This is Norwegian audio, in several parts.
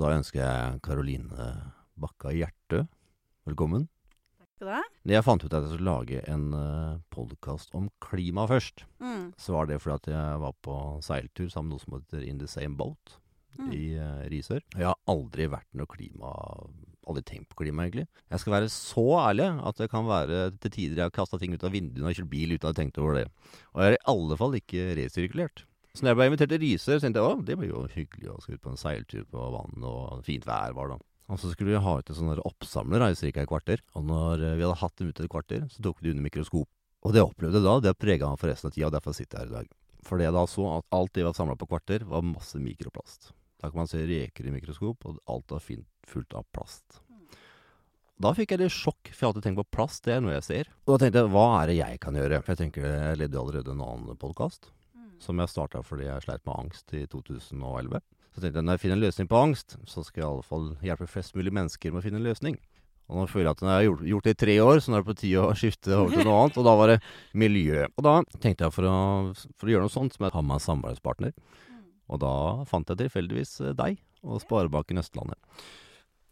Så da ønsker jeg Karoline Bakka Hjertø velkommen. Takk skal du ha. Jeg fant ut at jeg skulle lage en uh, podkast om klima først, Mm. så var det fordi at jeg var på seiltur sammen med noe som heter In the Same Boat Mm. i uh, Risør. Jeg har aldri vært noe klima Aldri tenkt på klima, egentlig. Jeg skal være så ærlig at det kan være til tider jeg har kasta ting ut av vinduene og kjørt bil uten å ha tenkt over det. Og jeg har i alle fall ikke resirkulert. Så når jeg ble invitert til Risør, så tenkte jeg å, det blir jo hyggelig å skal ut på en seiltur på vannet, og fint vær var det. Og så skulle vi ha ut sånn der oppsamler i ca. et kvarter. Og når eh, vi hadde hatt dem ute et kvarter, så tok vi det under mikroskop. Og det jeg opplevde da, det prega meg for resten av tida, og derfor sitter jeg her i dag. For det jeg da så, at alt det vi hadde samla på kvarter, var masse mikroplast. Da kan man se reker i mikroskop, og alt var fint fullt av plast. Da fikk jeg litt sjokk, for jeg har alltid tenkt på plast, det er noe jeg ser. Og da tenkte jeg, hva er det jeg kan gjøre? For jeg tenker, jeg ledde allerede en annen podkast. Som jeg starta fordi jeg sleit med angst i 2011. Så tenkte jeg, når jeg finner en løsning på angst, så skal jeg i alle fall hjelpe flest mulig mennesker med å finne en løsning. Og nå føler jeg at når jeg har gjort, gjort det i tre år, så nå er det på tide å skifte over til noe annet. Og da var det miljø. Og da tenkte jeg for å, for å gjøre noe sånt, så må jeg ha med en samarbeidspartner. Og da fant jeg tilfeldigvis eh, deg og Sparebanken Østlandet.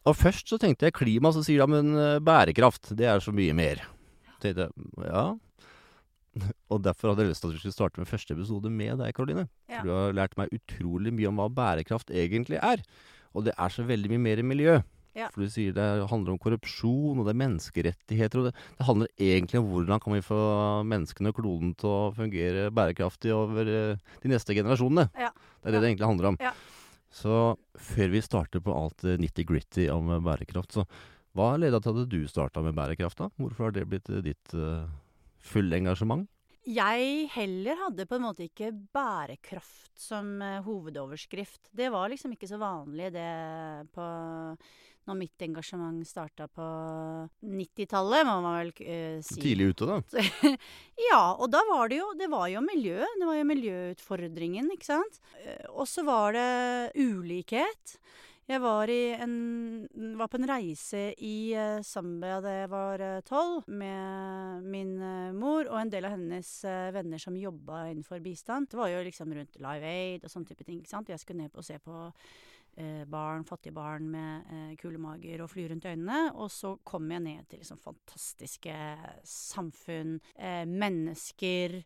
Og først så tenkte jeg klima, så sier de men eh, bærekraft, det er så mye mer. Så tenkte jeg, ja. Og derfor hadde jeg lyst til at vi skulle starte med første episode med deg, Karoline. Ja. Du har lært meg utrolig mye om hva bærekraft egentlig er. Og det er så veldig mye mer enn miljø. Ja. For du sier det handler om korrupsjon, og det er menneskerettigheter. Og det, det handler egentlig om hvordan kan vi få menneskene og kloden til å fungere bærekraftig over eh, de neste generasjonene. Ja. Det er det det egentlig handler om. Ja. Så før vi starter på alt nitty-gritty om bærekraft, så hva leda til at du starta med bærekraft, da? Hvorfor har det blitt eh, ditt uh, fulle engasjement? Jeg heller hadde på en måte ikke bærekraft som eh, hovedoverskrift. Det var liksom ikke så vanlig det på når mitt engasjement starta på 90-tallet, må man vel uh, si. Tidlig ute, da. Ja, og da var det jo Det var jo miljø. Det var jo miljøutfordringen, ikke sant. Eh, Og så var det ulikhet. Jeg var, i en, var på en reise i eh, Zambia da jeg var eh, tolv, med min eh, mor og en del av hennes venner som jobba innenfor bistand. Det var jo liksom rundt Live Aid og sånne type ting. ikke sant? Jeg skulle ned og se på barn, fattige barn med eh, kulemager og fly rundt øynene. Og så kom jeg ned til liksom fantastiske samfunn, mennesker,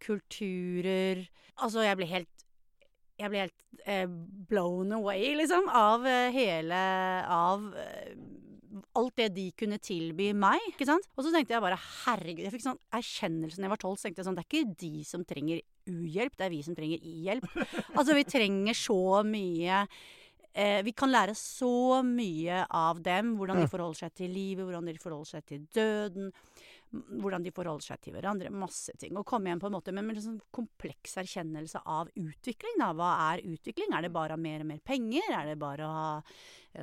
kulturer. Altså, jeg ble helt jeg ble helt eh, blown away, liksom, av eh, hele Av eh, alt det de kunne tilby meg. ikke sant? Og så tenkte jeg bare herregud Jeg fikk sånn erkjennelse da jeg var tolv. Så tenkte jeg sånn Det er ikke de som trenger uhjelp, det er vi som trenger i-hjelp. altså, vi trenger så mye eh, Vi kan lære så mye av dem. Hvordan de forholder seg til livet, hvordan de forholder seg til døden. Hvordan de forholder seg til hverandre. Masse ting. Og komme hjem på en måte med en sånn kompleks erkjennelse av utvikling. Da. Hva er utvikling? Er det bare å ha mer og mer penger? Er det bare å ha,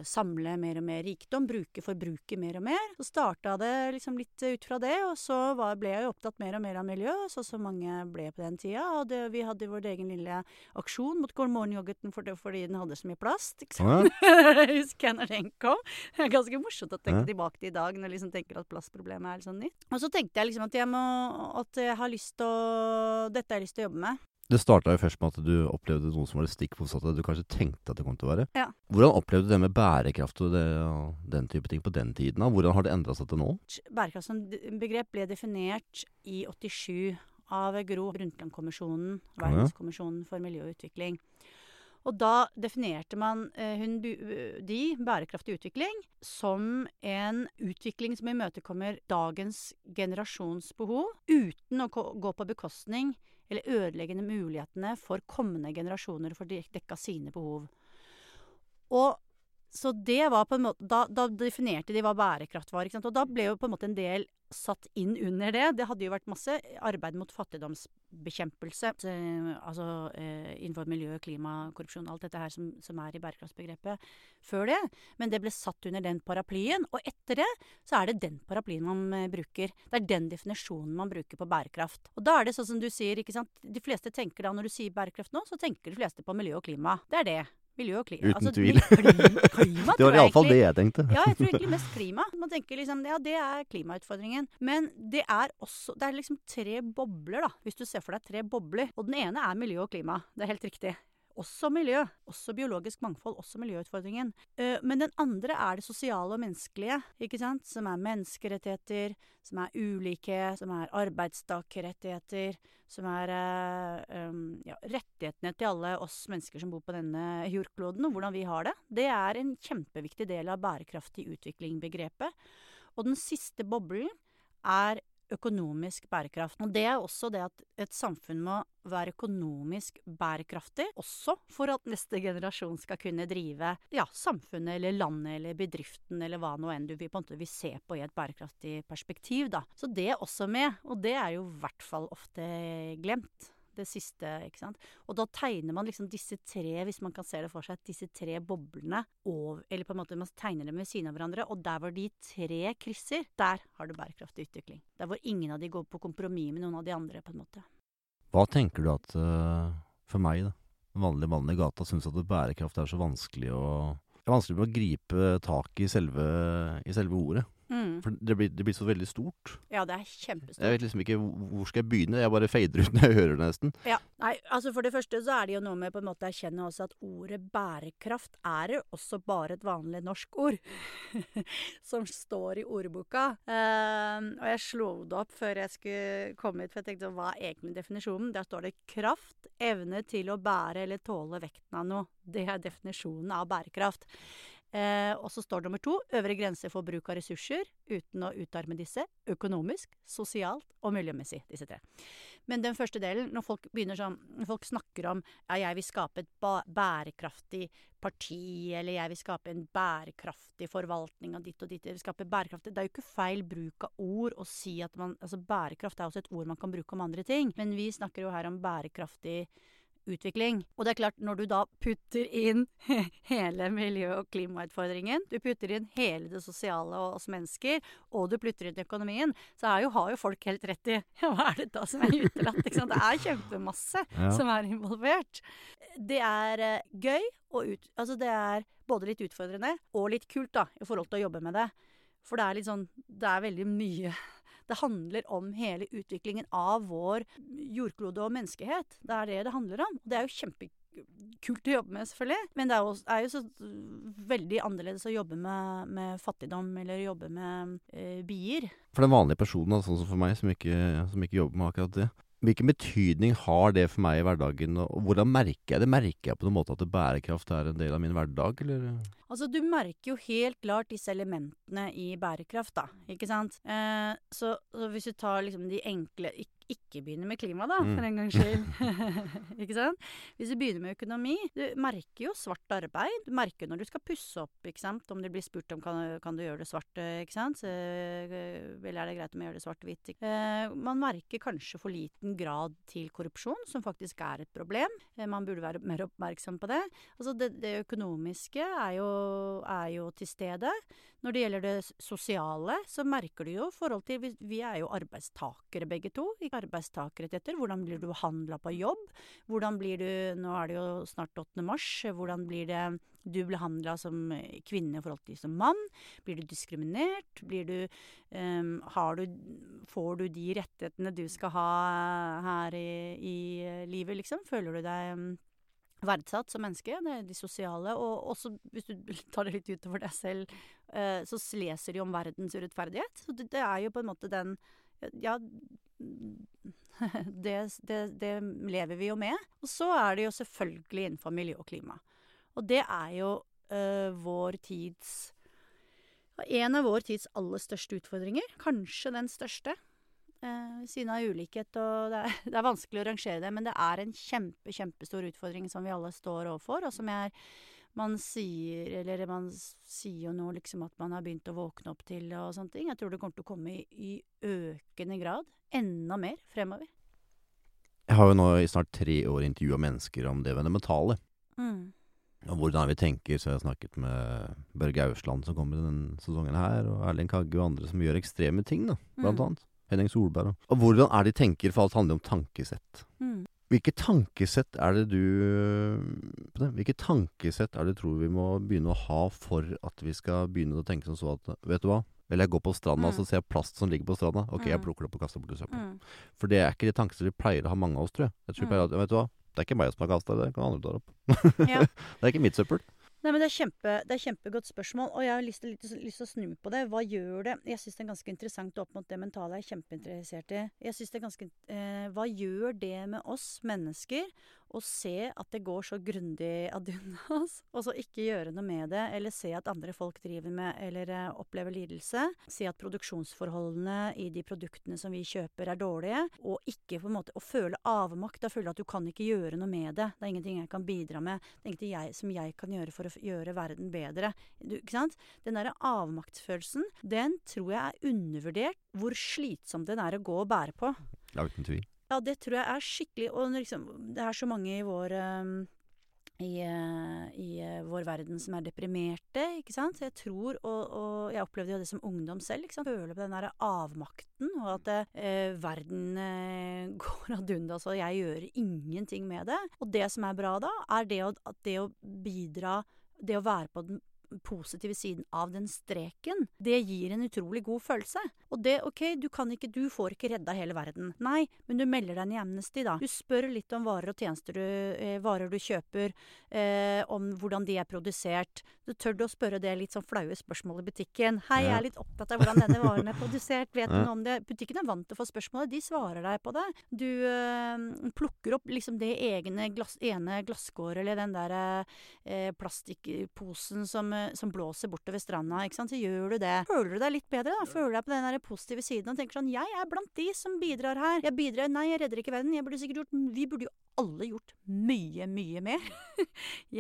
samle mer og mer rikdom? Bruke, forbruke mer og mer? Så starta det liksom litt ut fra det, og så var, ble jeg jo opptatt mer og mer av miljø, sånn som mange ble på den tida. Og det, vi hadde vår egen lille aksjon mot morgenyoghurten for fordi den hadde så mye plast. Ikke sant? Husker jeg når den kom. Det er ganske morsomt å tenke Ja. tilbake til i dag, når jeg liksom tenker at plastproblemet er litt sånn nytt. Og så tenkte jeg liksom at jeg må At jeg har lyst til å Dette har jeg lyst til å jobbe med. Det starta jo først med at du opplevde noe som var det stikk motsatte du kanskje tenkte at det kom til å være. Ja. Hvordan opplevde du det med bærekraft og, det, og den type ting på den tiden? da? Hvordan har det endra seg til nå? Bærekraft som begrep ble definert i 87 av Gro Brundtland-kommisjonen. Verdenskommisjonen for miljø og utvikling. Og da definerte man eh, hun, de, bærekraftig utvikling, som en utvikling som imøtekommer dagens generasjons behov, uten å gå på bekostning eller ødeleggende mulighetene for kommende generasjoner for å dekke sine behov. Og så det var på en måte Da, da definerte de hva bærekraft var. Og da ble jo på en måte en del satt inn under det. Det hadde jo vært masse arbeid mot fattigdomsbekjempelse. Så, Altså eh, innenfor miljø, klima, korrupsjon, alt dette her som, som er i bærekraftsbegrepet før det. Men det ble satt under den paraplyen. Og etter det så er det den paraplyen man eh, bruker. Det er den definisjonen man bruker på bærekraft. Og da er det sånn som du sier, ikke sant. De fleste tenker da, når du sier bærekraft nå, så tenker de fleste på miljø og klima. Det er det. Miljø og klima. Uten tvil. Klima, klima Det var iallfall det jeg tenkte. ja, jeg tror egentlig mest klima. Man tenker liksom, ja, det er klimautfordringen. Men det er også Det er liksom tre bobler, da. Hvis du ser for deg tre bobler. Og den ene er miljø og klima. Det er helt riktig. Også miljø. Også biologisk mangfold, også miljøutfordringen. Eh, men den andre er det sosiale og menneskelige, ikke sant? Som er menneskerettigheter, som er ulikhet, som er arbeidstakerrettigheter, som er um, ja, rettighetene til alle oss mennesker som bor på denne jordkloden, og hvordan vi har det. Det er en kjempeviktig del av bærekraftig utvikling-begrepet. Og den siste boblen er økonomisk bærekraft. Og det er også det at et samfunn må være økonomisk bærekraftig, også for at neste generasjon skal kunne drive ja, samfunnet eller landet eller bedriften eller hva nå enn du vil, på en måte vil se på i et bærekraftig perspektiv. Da. Så det er også med, og det er jo i hvert fall ofte glemt det siste, ikke sant. Og da tegner man liksom disse tre, hvis man kan se det for seg, disse tre boblene over Eller på en måte man tegner dem ved siden av hverandre, og der hvor de tre krysser, der har du bærekraftig utvikling. Der hvor ingen av de går på kompromiss med noen av de andre, på en måte. Hva tenker du at uh, For meg, da. En vanlig mann i gata syns at bærekraft er så vanskelig å Det er vanskelig å gripe tak i selve, i selve ordet. Mm. For det blir, det blir, så veldig stort. Ja, det er kjempestort. Jeg vet liksom ikke hvor skal jeg begynne. Jeg bare fader ut når jeg hører det, nesten. Ja, nei, altså For det første så er det jo noe med på en måte å erkjenne også at ordet bærekraft er jo også bare et vanlig norsk ord. som står i ordboka. Um, og jeg slo det opp før jeg skulle komme hit, for jeg tenkte hva er egentlig definisjonen? Der står det kraft, evne til å bære eller tåle vekten av noe. Det er definisjonen av bærekraft. Eh, og så står det nummer to øvre grense for bruk av ressurser uten å utarme disse. Økonomisk, sosialt og miljømessig. Disse tre. Men den første delen, når folk sånn Når folk snakker om ja, jeg vil skape et bærekraftig parti, eller jeg vil skape en bærekraftig forvaltning av ditt og ditt skape bærekraftig, Det er jo ikke feil bruk av ord å si at man Altså bærekraft er også et ord man kan bruke om andre ting. Men vi snakker jo her om bærekraftig utvikling. Og det er klart, når du da putter inn hele miljø- og klimautfordringen, du putter inn hele det sosiale og oss mennesker, og du putter inn økonomien, så jo, har jo folk helt rett i ja, hva er det da som er utelatt? Det er kjempemasse ja. som er involvert. Det er uh, gøy og ut... Altså det er både litt utfordrende og litt kult, da, i forhold til å jobbe med det. For det er litt sånn Det er veldig mye det handler om hele utviklingen av vår jordklode og menneskehet. Det er det det handler om. Det er jo kjempekult å jobbe med, selvfølgelig. Men det er jo, er jo så veldig annerledes å jobbe med, med fattigdom eller jobbe med eh, bier. For den vanlige personen, sånn som for meg, som ikke, som ikke jobber med akkurat det, Hvilken betydning har det for meg i hverdagen, og hvordan merker jeg det? Merker jeg på noen måte at bærekraft er en del av min hverdag, eller? Altså, du merker jo helt klart disse elementene i bærekraft, da, ikke sant. Eh, så, så, hvis du tar liksom de enkle ikke ikke begynner med klima, da, for en gangs skyld. ikke sant? Hvis du begynner med økonomi Du merker jo svart arbeid. Du merker når du skal pusse opp, ikke sant. Om det blir spurt om kan, kan du gjøre det svart, ikke sant. Så, eh, eller er det greit om jeg gjør det svart-hvitt. Eh, man merker kanskje for liten grad til korrupsjon, som faktisk er et problem. Eh, man burde være mer oppmerksom på det. Altså det, det økonomiske er jo, er jo til stede. Når det gjelder det sosiale, så merker du jo forhold til Vi, vi er jo arbeidstakere begge to. Ikke arbeidstakerrettigheter. Hvordan blir du behandla på jobb? Hvordan blir du Nå er det jo snart 8. mars. Hvordan blir det du behandla som kvinne i forhold til som mann? Blir du diskriminert? Blir du, um, du Får du de rettighetene du skal ha her i, i livet, liksom? Føler du deg um, verdsatt som menneske. De sosiale. Og også, hvis du tar det litt utover deg selv, eh, så leser de om verdens urettferdighet. Så det, er jo på en måte den Ja, det, det, det, lever vi jo med. Og så er det jo selvfølgelig innenfor miljø og klima. Og det er jo eh, vår tids En av vår tids aller største utfordringer. Kanskje den største eh, siden av ulikhet. og det er, det er, vanskelig å rangere det, men det er en kjempe, kjempestor utfordring som vi alle står overfor, og som jeg, man sier Eller man sier jo nå liksom at man har begynt å våkne opp til og sånne ting. Jeg tror det kommer til å komme i, i økende grad. Enda mer fremover. Jeg har jo nå i snart tre år intervjua mennesker om det fundamentale. Mm. Og hvordan vi tenker, så jeg har snakket med Børge Ausland som kommer denne sesongen her, og Erling Kagge og andre som gjør ekstreme ting, da, blant mm. annet. Henning Solberg. Og hvordan er de tenker, for alt handler om tankesett. Mm. Hvilke tankesett er det du Hvilke tankesett er det du tror vi må begynne å ha for at vi skal begynne å tenke sånn så at Vet du hva? Eller jeg går på stranda mm. og så ser jeg plast som ligger på stranda. Ok, mm. jeg plukker det opp og kaster bort i søpla. Mm. For det er ikke de tankene vi pleier å ha mange av oss, tror jeg. Jeg tror mm. pleier at, vet du hva? Det er ikke meg som har kasta det, det kan andre ta opp. Ja. det er ikke mitt søppel. Nei, men det er, kjempe, det er kjempegodt spørsmål, og jeg har lyst til, å snu på det. Hva gjør det Jeg syns det er ganske interessant opp mot det mentale jeg er kjempeinteressert i. Jeg synes det er ganske, eh, Hva gjør det med oss mennesker å se at det går så grundig ad undas, og så ikke gjøre noe med det, eller se at andre folk driver med eller eh, opplever lidelse, se at produksjonsforholdene i de produktene som vi kjøper er dårlige, og ikke på en måte å føle avmakt, da føle at du kan ikke gjøre noe med det. Det er ingenting jeg kan bidra med. Det er ingenting jeg, som jeg kan gjøre for å gjøre verden bedre. Du, ikke sant? Den derre avmaktsfølelsen, den tror jeg er undervurdert hvor slitsom den er å gå og bære på. Ja, uten tvil. Ja, det tror jeg er skikkelig Og liksom, det er så mange i vår ehm, i, eh, i eh, vår verden som er deprimerte, ikke sant. Jeg tror, og, og jeg opplevde jo det som ungdom selv, ikke sant. Føler på den derre avmakten, og at eh, verden eh, går ad undas, og jeg gjør ingenting med det. Og det som er bra da, er det å, det å bidra, det å være på den positive siden av den streken, det gir en utrolig god følelse. Og det, ok, du kan ikke, du får ikke redda hele verden. Nei, men du melder deg inn i Amnesty, da. Du spør litt om varer og tjenester du, eh, varer du kjøper, eh, om hvordan de er produsert. Du tør du å spørre det litt sånn flaue spørsmål i butikken. Hei, jeg er litt opptatt av hvordan denne varen er produsert. Vet du noe om det? Butikken er vant til å få spørsmålet. De svarer deg på det. Du eh, plukker opp liksom det egne glass, ene glasskåret eller den der eh, plastikkposen som, som blåser bortover stranda, ikke sant. Så gjør du det. Føler du deg litt bedre, da? Føler du deg på den der positive siden og tenker sånn Jeg er blant de som bidrar her. Jeg bidrar Nei, jeg redder ikke verden. Jeg burde sikkert gjort Vi burde jo alle gjort mye, mye mer.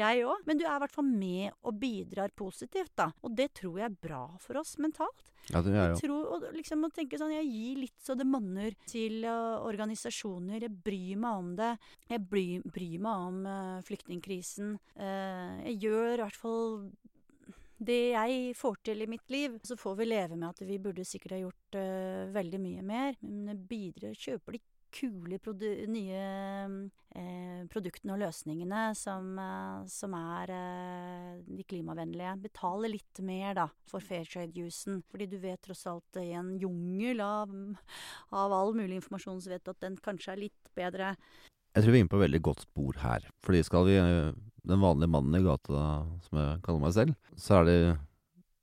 jeg òg. Men du er i hvert fall med og bidrar positivt, da. Og det tror jeg er bra for oss mentalt. Ja, det er Jeg jo. tror, og liksom å tenke sånn, jeg gir litt så det monner til uh, organisasjoner. Jeg bryr meg om det. Jeg bryr, bryr meg om uh, flyktningkrisen. Uh, jeg gjør i hvert fall det jeg får til i mitt liv. Så får vi leve med at vi burde sikkert ha gjort uh, veldig mye mer. Men bidrar, kjøper de kule produ nye eh, produktene og løsningene som, eh, som er eh, de klimavennlige. Betale litt mer, da, for fairtrade-juicen. Fordi du vet tross alt i en jungel av, av all mulig informasjon, så vet du at den kanskje er litt bedre. Jeg tror vi er inne på et veldig godt spor her. Fordi skal vi eh, Den vanlige mannen i gata, som jeg kaller meg selv, så er det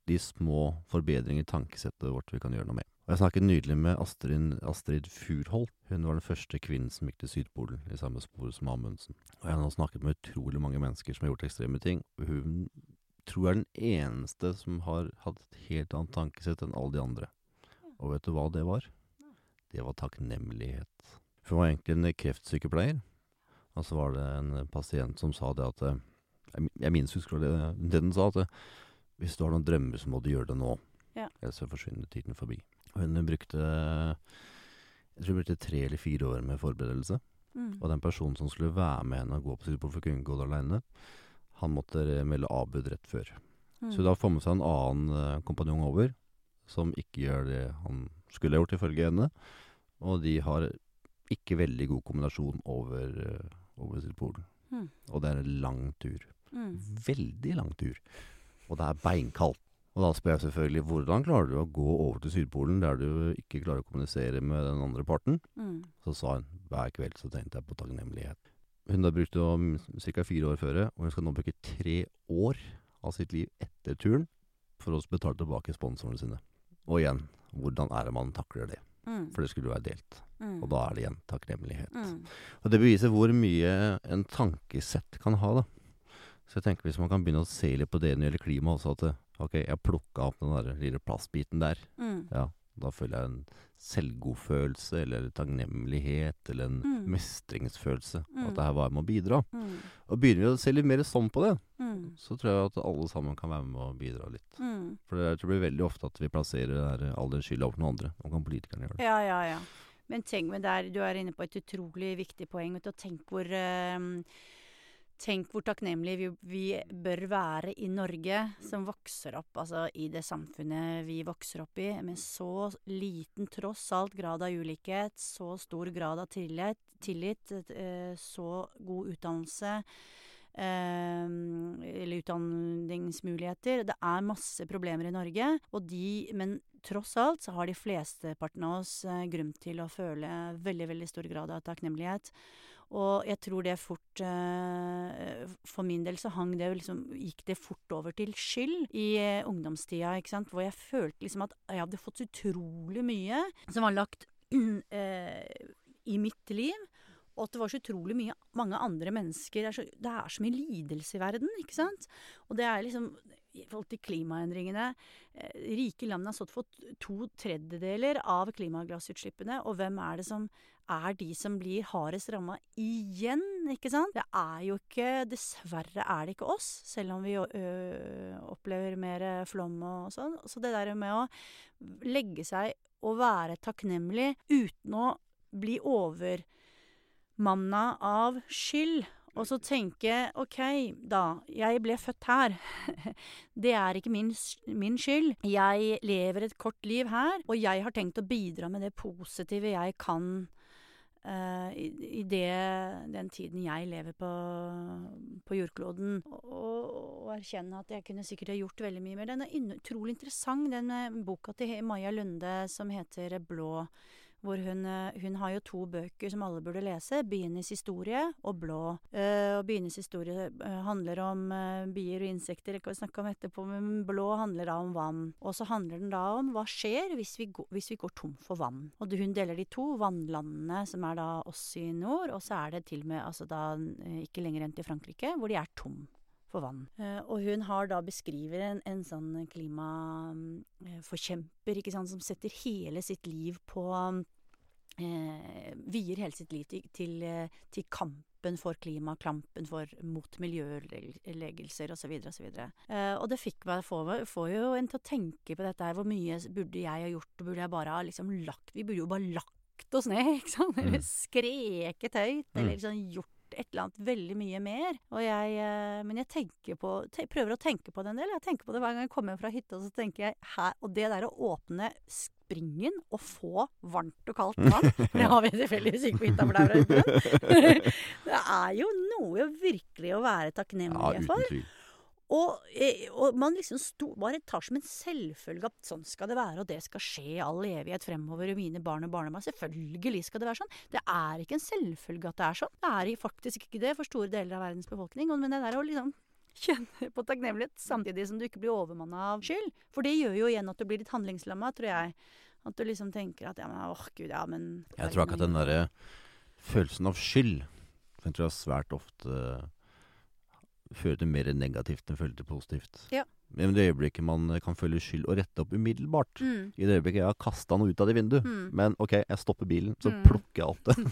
de små forbedringer i tankesettet vårt vi kan gjøre noe med. Og Jeg snakket nydelig med Astrid, Astrid Furholt. Hun var den første kvinnen som gikk til Sydpolen i samme spor som Amundsen. Og jeg har nå snakket med utrolig mange mennesker som har gjort ekstreme ting. Og hun tror jeg er den eneste som har hatt et helt annet tankesett enn alle de andre. Og vet du hva det var? Det var takknemlighet. For hun var egentlig en kreftsykepleier. Og så var det en pasient som sa det at eh, Jeg, jeg minst husker det, det den sa, at eh, hvis du har noen drømmer, så må du gjøre det nå. Ja. Ellers så forsvinner tiden forbi. Og hun brukte Jeg tror hun brukte tre eller fire år med forberedelse. Mm. Og den personen som skulle være med henne og gå på sykepleier for kunne gå der aleine, han måtte melde avbud rett før. Mm. Så da får med seg en annen eh, kompanjong over, som ikke gjør det han skulle gjort, ifølge henne. Og de har ikke veldig god kombinasjon over, eh, over Sydpolen. Mm. Og det er en lang tur. Mm. Veldig lang tur. Og det er beinkaldt. Og da spør jeg selvfølgelig hvordan klarer du å gå over til Sydpolen der du ikke klarer å kommunisere med den andre parten? Mm. Så sa hun hver kveld så tenkte jeg på takknemlighet. Hun har brukt det om ca. fire år før, og hun skal nå bruke tre år av sitt liv etter turen for å betale tilbake sponsorene sine. Og igjen, hvordan er det man takler det? Mm. For det skulle jo være delt. Mm. Og da er det igjen takknemlighet. Mm. Og det beviser hvor mye en tankesett kan ha, da. Så jeg tenker hvis man kan begynne å se litt på det når det gjelder klima også, at ok, jeg plukka opp den der lille plastbiten der. Mm. Ja, da føler jeg en selvgodfølelse, eller takknemlighet, eller en Mm. mestringsfølelse. Mm. At det her var med å bidra. Mm. Og begynner vi å se litt mer sånn på det, Mm. så tror jeg at alle sammen kan være med å bidra litt. Mm. For tror det blir veldig ofte at vi plasserer det der, all den skylda over noen andre. Nå kan politikerne gjøre det. Ja, ja, ja. Men tenk med der, du er inne på et utrolig viktig poeng. Vet du, og tenk hvor eh, Tenk hvor takknemlige vi, vi bør være i Norge, som vokser opp altså, i det samfunnet vi vokser opp i, med så liten, tross alt, grad av ulikhet, så stor grad av tillit, tillit eh, så god utdannelse. eh, eller utdanningsmuligheter. Det er masse problemer i Norge, og de, men tross alt så har de flesteparten av oss eh, grunn til å føle veldig, veldig stor grad av takknemlighet. Og jeg tror det fort eh, For min del så hang det liksom Gikk det fort over til skyld i eh, ungdomstida, ikke sant. Hvor jeg følte liksom at jeg hadde fått utrolig mye som var lagt eh, i mitt liv. Og at det var så utrolig mye mange andre mennesker Det er så, det er så mye lidelse i verden, ikke sant. Og det er liksom I forhold til klimaendringene Rike land har stått for to tredjedeler av klimagassutslippene. Og hvem er det som er de som blir hardest ramma igjen, ikke sant? Det er jo ikke Dessverre er det ikke oss, selv om vi opplever mer flom og sånn. Så det der med å legge seg og være takknemlig uten å bli overmanna av skyld. Og så tenke OK, da. Jeg ble født her. Det er ikke min, min, skyld. Jeg lever et kort liv her, og jeg har tenkt å bidra med det positive jeg kan i, i det, den tiden jeg lever på, på jordkloden. Og, og, erkjenne at jeg kunne sikkert ha gjort veldig mye mer. Den er utrolig interessant, den uh, boka til Maja Lunde som heter Blå. Hvor hun, eh, hun, har jo to bøker som alle burde lese. 'Bienes historie' og 'Blå'. Uh, og 'Bienes historie' uh, handler om bier og insekter, det kan vi snakke om etterpå, men 'Blå' handler da om vann. Og så handler den da om hva skjer hvis vi, hvis vi går tom for vann. Og hun deler de to vannlandene, som er da oss i nord, og så er det til og med altså da ikke lenger enn til Frankrike, hvor de er tom for vann. Uh, og hun har da beskriver en, en sånn klimaforkjemper, ikke sant, som setter hele sitt liv på eh, vier hele sitt liv til, til, eh, til, kampen for klima, kampen for, mot miljøødeleggelser osv. osv. Eh, og det fikk meg, får, får, jo en til å tenke på dette her. Hvor mye burde jeg ha gjort? Burde jeg bare ha liksom lagt Vi burde jo bare lagt oss ned, ikke sant? Eller mm. skreket høyt. Eller mm. liksom gjort et eller annet veldig mye mer. Jeg, eh, men jeg tenker på, prøver å tenke på det en del. Jeg tenker på det hver gang jeg kommer hjem fra hytta. Så tenker jeg her, Og det der å åpne springen og få varmt og kaldt vann Det har vi tilfeldigvis ikke på hytta, for der er det er jo noe virkelig å være takknemlig for. Ja, tvil. Og, eh, og, man liksom sto, bare tar som en selvfølge at sånn skal det være, og det skal skje i all evighet fremover, og mine barn og barnebarn Selvfølgelig skal det være sånn. Det er ikke en selvfølge at det er sånn. Det er faktisk ikke det for store deler av verdens befolkning. Men det der å liksom kjenne på takknemlighet samtidig som du ikke blir overmanna av skyld. For det gjør jo igjen at du blir litt handlingslamma, tror jeg. At du liksom tenker at ja, men åh gud, ja, men Jeg tror ikke at den derre følelsen av skyld, den tror jeg svært ofte fører til mer negativt enn føler til positivt. Ja. Men det øyeblikket man kan føle skyld og rette opp umiddelbart mm. I det øyeblikket jeg har kasta noe ut av det vinduet, mm. men OK, jeg stopper bilen, så mm. plukker jeg alt det.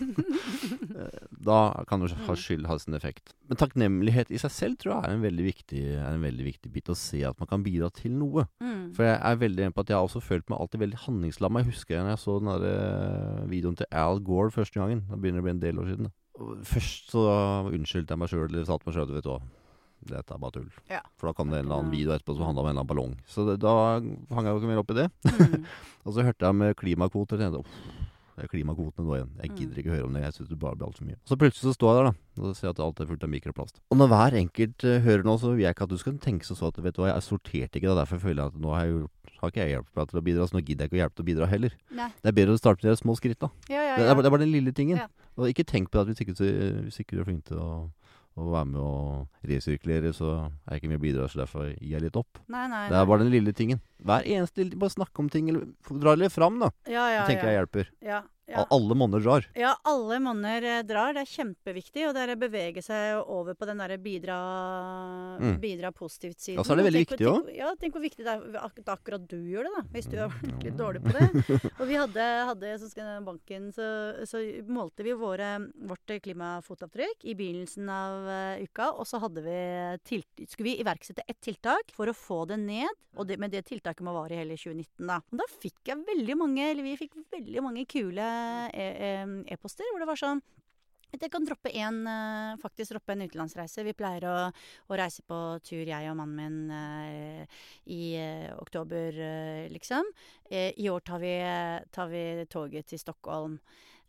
Eh, da kan jo ha mm. skyld ha sin effekt. Men takknemlighet i seg selv tror jeg er en veldig viktig, en veldig viktig bit. Å se at man kan bidra til noe. Mm. For jeg er veldig enig på at jeg har også følt meg alltid veldig handlingslamma. Jeg husker når jeg så den der eh, videoen til Al Gore første gangen. Da begynner det å bli en del år siden. Først så unnskyldte jeg meg sjøl, eller sa til meg sjøl, vet du dette er bare tull. Ja. For da kom det en eller annen video etterpå som handla om en eller annen ballong. Så det, da hang jeg jo ikke mer opp i det. Mm. og så hørte jeg med klimakvoter, og tenkte det er klimakvotene nå igjen. Jeg mm. gidder ikke høre om det. Jeg synes det bare blir altfor mye. Så plutselig så står jeg der, da. Og ser at alt er fullt av mikroplast. Og når hver enkelt uh, hører nå, så vil jeg ikke at du skal tenke sånn at vet du hva, jeg sorterte ikke, da. Derfor føler jeg at nå har jeg gjort har ikke jeg hjulpet til å bidra, så nå gidder jeg ikke å hjelpe til å bidra heller. Nei. Det er bedre å starte med de små skritt, da. Ja, ja, ja. Det, er, det, er, bare den lille tingen. Og ikke tenk på det at hvis ikke, hvis ikke du er flink til å å være med å resirkulere, så er jeg ikke mye bidrag, bidra, så derfor gir jeg litt opp. Nei, nei, det er bare den lille tingen. Hver eneste Bare snakke om ting, eller dra litt fram, da. Ja, ja, tenker tenker jeg hjelper. Ja, ja. Alle monner drar. Ja, alle monner eh, drar. Det er kjempeviktig. Og det er å bevege seg over på den derre bidra, mm. bidra positivt-siden. Ja, så er det veldig viktig òg. Ja, tenk hvor viktig det er at akkurat du gjør det, da. Hvis du er litt dårlig på det. og vi hadde, hadde så banken, så, så, målte vi våre, vårt klimafotavtrykk i begynnelsen av uh, uka. Og så hadde vi tilt, skulle vi iverksette ett tiltak for å få det ned. Og det, med det tiltaket må vare i hele 2019, da. Og da fikk jeg veldig mange, eller vi fikk veldig mange kule e-poster hvor det var sånn at jeg kan droppe en, eh, faktisk droppe en utenlandsreise. Vi pleier å, å, reise på tur, jeg og mannen min, uh, i oktober, liksom. I år tar vi, tar vi, toget til Stockholm.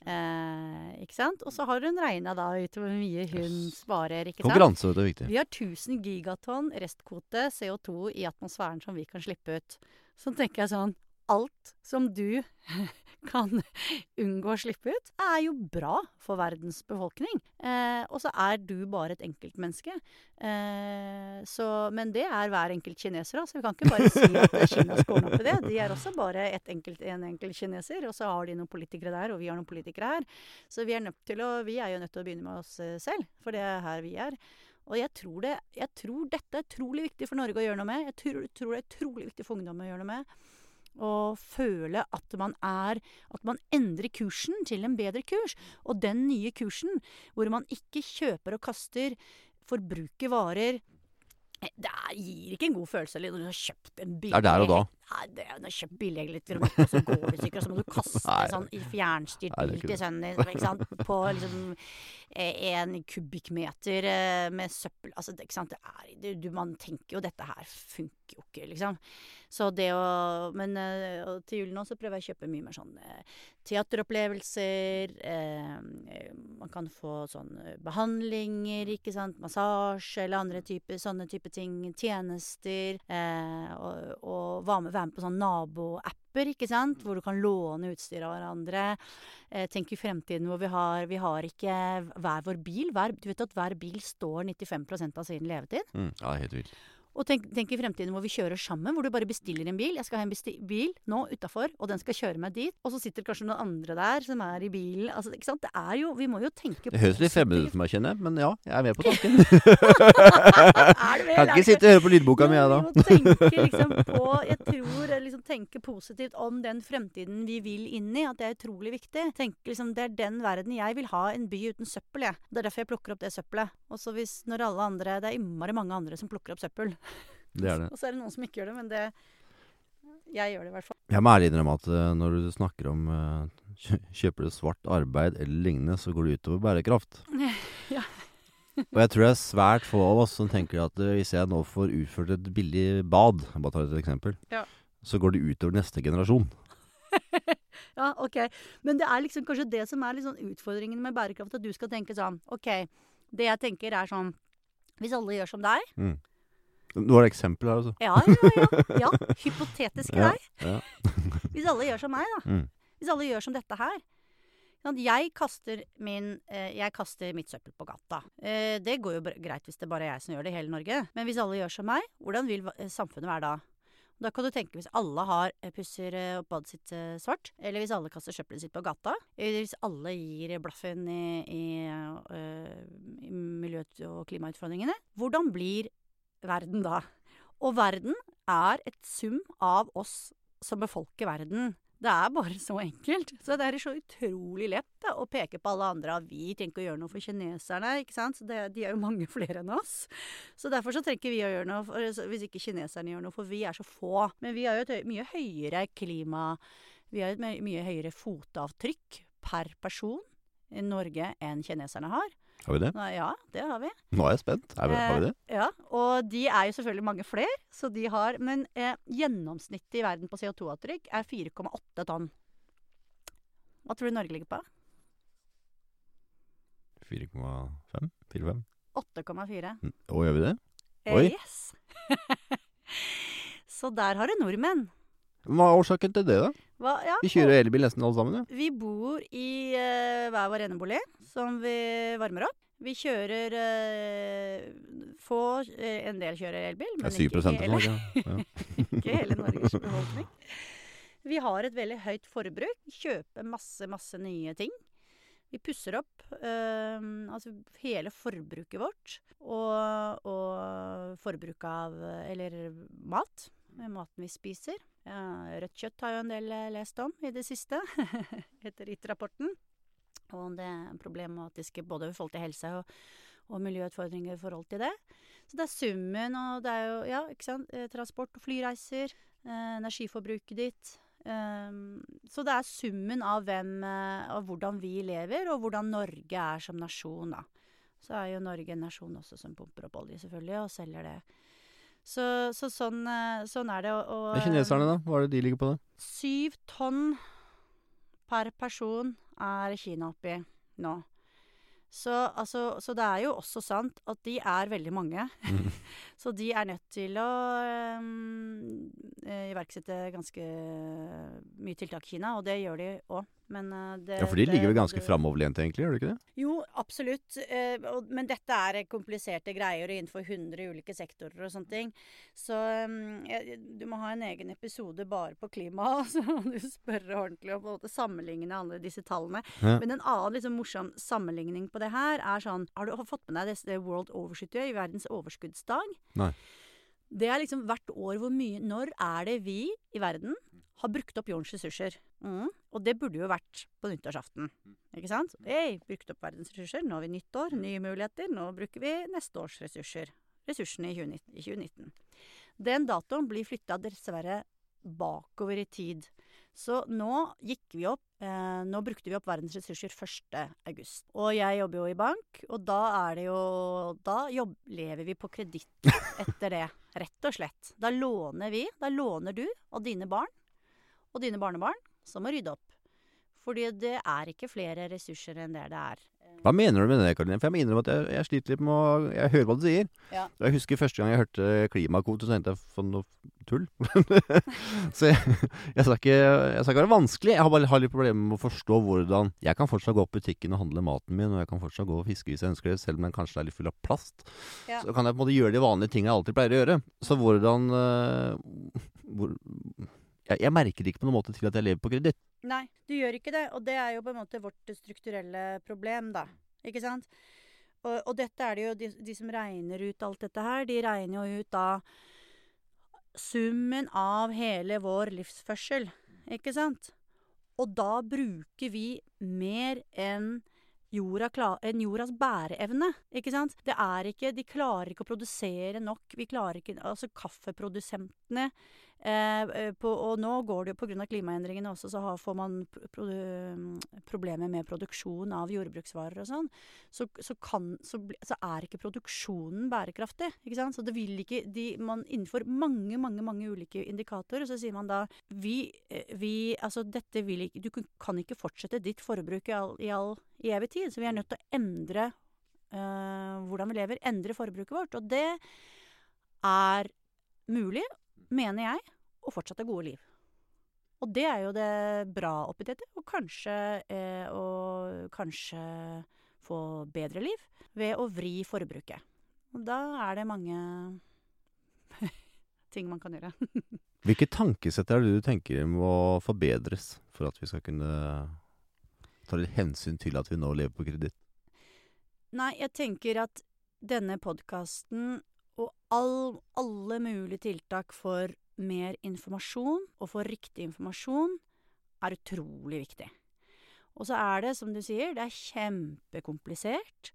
ikke sant? Og så har hun regna da ut hvor mye hun sparer. ikke sant? Konkurranse er viktig. Vi har 1000 gigatonn restkvote CO2 i atmosfæren som vi kan slippe ut. Så tenker jeg sånn alt som du kan unngå å slippe ut, er jo bra for verdens befolkning. Eh, og så er du bare et enkeltmenneske. Eh, så, men det er hver enkelt kineser altså så vi kan ikke bare si at Kina ordne opp i det. De er også bare enkelt, en enkelt kineser, og så har de noen politikere der, og vi har noen politikere her. Så vi er, å, vi er jo nødt til å begynne med oss eh, selv, for det er her vi er. Og jeg tror, det, jeg tror dette er utrolig viktig for Norge å gjøre noe med. Jeg tror, tror det er utrolig viktig for ungdom å gjøre noe med og føle at man er At man endrer kursen til en bedre kurs. Og den nye kursen, hvor man ikke kjøper og kaster, forbruker varer eh, det gir ikke en god følelse når du har kjøpt en billig Er. Nei, det, når du har kjøpt billig elektronikk, og så går du i og så må du kaste Nei. sånn i fjernstyrt er bil til sønnen din ikke sant? på liksom eh, en kubikkmeter eh, med søppel Altså, det, ikke sant? Det er, det, du, man tenker jo dette her funker jo ikke, liksom. Så det å Men eh, til jul nå så prøver jeg å kjøpe mye mer sånn teateropplevelser. Eh, man kan få sånn eh, behandlinger, ikke sant. Massasje eller andre typer sånne type ting. Tjenester. Eh, og, og være med, være med på sånn naboapper, ikke sant. Hvor du kan låne utstyr av hverandre. Eh, tenk i fremtiden hvor vi har Vi har ikke hver vår bil. Hver, du vet at hver bil står 95% av sin levetid? Mm, ja, helt vilt. Og tenk, tenk i fremtiden hvor vi kjører sammen, hvor du bare bestiller en bil. Jeg skal ha en bil nå utafor, og den skal kjøre meg dit. Og så sitter kanskje noen andre der som er i bilen. Altså, ikke sant? Det er jo Vi må jo tenke på Det høres litt fremmed ut for meg, kjenner jeg, men ja, jeg er med på tanken. Kan ikke sitte og høre på lydboka mi, jeg, da. Vi må tenke liksom på Jeg tror liksom tenke positivt om den fremtiden vi vil inn i. At det er utrolig viktig. Tenk liksom Det er den verden jeg vil ha en by uten søppel, jeg. Det er derfor jeg plukker opp det søppelet. Og så hvis når alle andre Det er innmari mange andre som plukker opp søppel. Det er det. Og så er det noen som ikke gjør det, men det Jeg gjør det i hvert fall. Jeg må ærlig innrømme at eh, når du snakker om eh, Kjøper du svart arbeid eller lignende, så går det utover bærekraft. Ja. Og jeg tror det er svært få av oss som tenker at eh, hvis jeg nå får utført et billig bad, bare tar et eksempel, Ja. så går det utover neste generasjon. Ja, ok. Men det er liksom kanskje det som er sånn utfordringen med bærekraft, at du skal tenke sånn OK, det jeg tenker er sånn Hvis alle gjør som deg Mm. Nå er det eksempel her, altså. Ja, ja, ja. ja hypotetisk Ja, deg. Hvis alle gjør som meg, da. Mm. Hvis alle gjør som dette her. Jeg kaster, min, eh, jeg kaster mitt søppel på gata. Eh, det går jo greit hvis det bare er jeg som gjør det i hele Norge. Men hvis alle gjør som meg, hvordan vil eh, samfunnet være da? Da kan du tenke hvis alle har pusser eh, opp badet sitt svart, eller hvis alle kaster søppelet sitt på gata, eller hvis alle gir blaffen i, i, i miljø- og klimautfordringene, hvordan blir verden da? Og verden er et sum av oss som befolker verden. Det er bare så enkelt. Så det er så utrolig lett da, å peke på alle andre. at Vi trenger ikke å gjøre noe for kineserne. ikke sant? Det, de er jo mange flere enn oss. Så derfor så trenger vi å gjøre noe for, hvis ikke kineserne gjør noe, for vi er så få. Men vi har jo et mye høyere klima Vi har et mye høyere fotavtrykk per person i Norge enn kineserne har. Har vi det? Nei, Ja, det har vi. Nå er jeg spent. Er vi, har vi det? Eh, Ja, og de er jo selvfølgelig mange flere, så de har Men eh, gjennomsnittet i verden på CO2-avtrykk er 4,8 tonn. Hva tror du Norge ligger på? 4,5? 4,5? 8,4. Mm. Og gjør vi det? Eh, Oi. Yes! så der har du nordmenn. Hva er årsaken til det, da? Hva, ja, Vi kjører elbil nesten alle sammen, ja. Vi bor i uh, hver vår enebolig, som vi varmer opp. Vi kjører uh, få uh, En del kjører elbil, Det men er 7 ikke hele. Ja. ikke hele Norges befolkning. Vi har et veldig høyt forbruk. Kjøper masse, masse nye ting. Vi pusser opp eh, altså hele forbruket vårt. Og, og forbruket av Eller mat. Med maten vi spiser. Ja, rødt kjøtt har jo en del eh, lest om i det siste, etter IT-rapporten. Og det er problematiske både i forhold til helse og, og miljøutfordringer i forhold til det. Så det er summen, og det er jo ja, ikke sant, eh, transport og flyreiser, eh, energiforbruket ditt. Um, så det er summen av hvem av hvordan vi lever, og hvordan Norge er som nasjon, da. Så er jo Norge en nasjon også som pumper opp olje, selvfølgelig, og selger det. Så, så sånn, eh, sånn er det. Og, og, kineserne, da? Hva er det de ligger på, da? Syv tonn per person er Kina oppi nå. Så, altså, så det er jo også sant at de er veldig mange. Mm. så de er nødt til å um, iverksette ganske mye tiltak i Kina, og det gjør de òg. Men eh, det Ja, for de ligger vel ganske framoverlent, egentlig, gjør de ikke det? Jo, absolutt. Eh, men dette er kompliserte greier innenfor 100 ulike sektorer og sånne ting. Så mm, du må ha en egen episode bare på klima, så må du spørre ordentlig og på en måte sammenligne alle disse tallene. Ja. Men en annen liksom morsom sammenligning på det her er sånn Har du fått med deg det, World Overshoot Day, verdens overskuddsdag? Nei. Det er liksom hvert år hvor mye Når er det vi i verden har brukt opp jordens ressurser? Mm. Og det burde jo vært på nyttårsaften. Ikke sant? Hei, brukt opp verdens ressurser. Nå har vi nyttår, nye muligheter. Nå bruker vi neste års ressurser. Ressursene i 2019. I 2019. Den datoen blir flytta dessverre bakover i tid. Så nå gikk vi opp eh, Nå brukte vi opp verdens ressurser 1. august. Og jeg jobber jo i bank, og da er det jo Da jobb, lever vi på kreditt etter det. Rett og slett. Da låner vi. Da låner du og dine barn og dine barnebarn som må rydde opp. Fordi det er ikke flere ressurser enn det det er. Hva mener du med det, Karoline? For jeg må innrømme at jeg, jeg sliter litt med å Jeg hører hva du sier. Ja. Jeg husker første gang jeg hørte klimakvote, så tenkte jeg for noe tull. så jeg, jeg, skal ikke, jeg skal ikke være vanskelig. Jeg har bare har litt problemer med å forstå hvordan Jeg kan fortsatt gå i butikken og handle maten min, og jeg kan fortsatt gå og fiske hvis jeg ønsker det, selv om den kanskje er litt full av plast. Ja. Så kan jeg på en måte gjøre de vanlige tingene jeg alltid pleier å gjøre. Så hvordan uh, hvor, jeg, jeg merker ikke på noen måte til at jeg lever på kreditt. Nei, du gjør ikke det. Og det er jo på en måte vårt strukturelle problem, da. Ikke sant? Og, og dette er det jo de, de som regner ut alt dette her, de regner jo ut da summen av hele vår livsførsel. Ikke sant? Og da bruker vi mer enn jorda klar, enn jordas bæreevne. Ikke sant? Det er ikke De klarer ikke å produsere nok. Vi klarer ikke Altså, kaffeprodusentene på, Og nå går det jo pga. klimaendringene også, så har, får man pro pro problemer med produksjon av jordbruksvarer og sånn. Så, så, kan, så, så er ikke produksjonen bærekraftig. Ikke sant? Så det vil ikke de, man, Innenfor mange, mange mange ulike indikatorer så sier man da vi, eh, vi Altså, dette vil ikke Du kan ikke fortsette ditt forbruk i all, i all i evig tid. Så vi er nødt til å endre øh, hvordan vi lever. Endre forbruket vårt. Og det er mulig, mener jeg, å fortsette gode liv. Og det er jo det bra oppi dette. Og kanskje, eh, og kanskje få bedre liv ved å vri forbruket. Og da er det mange ting man kan gjøre. Hvilke tankesett er det du tenker må forbedres for at vi skal kunne ta litt hensyn til at vi nå lever på kreditt? Nei, jeg tenker at denne podkasten og all, alle mulige tiltak for mer informasjon, og for riktig informasjon, er utrolig viktig. Og så er det, som du sier, det er kjempekomplisert.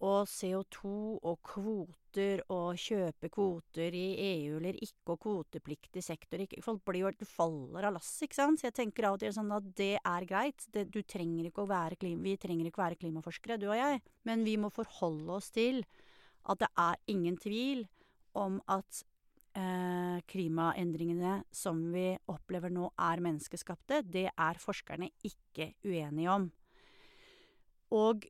Og CO2 og kvoter og kjøpe kvoter i EU eller ikke, og kvotepliktig sektor ikke, Folk blir jo helt faller av lasset, ikke sant. Så jeg tenker av og til sånn at det er greit. Det, du trenger ikke å være klima, vi trenger ikke å være klimaforskere, du og jeg. Men vi må forholde oss til at det er ingen tvil om at eh, klimaendringene som vi opplever nå, er menneskeskapte. Det er forskerne ikke uenige om. Og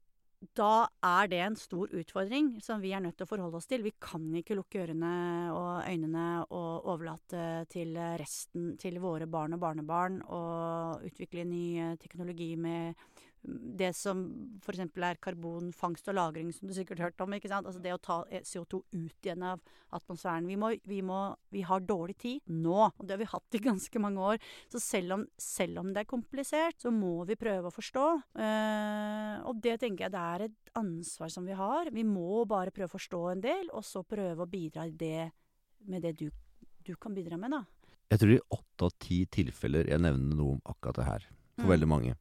da er det en stor utfordring som vi er nødt til å forholde oss til. Vi kan ikke lukke ørene og øynene og overlate til resten, til våre barn og barnebarn, og utvikle ny eh, teknologi med det som f.eks. er karbonfangst og -lagring, som du sikkert har hørt om. ikke sant? Altså det å ta eh, CO2 ut igjen av atmosfæren. Vi, må, vi, må, vi har dårlig tid nå, og det har vi hatt i ganske mange år. Så selv om, selv om det er komplisert, så må vi prøve å forstå. Eh, og det tenker jeg det er et ansvar som vi har. Vi må bare prøve å forstå en del, og så prøve å bidra i det, med det du, du kan bidra med, da. Jeg tror i åtte av ti tilfeller jeg nevner noe om akkurat det her, for Mm. veldig mange,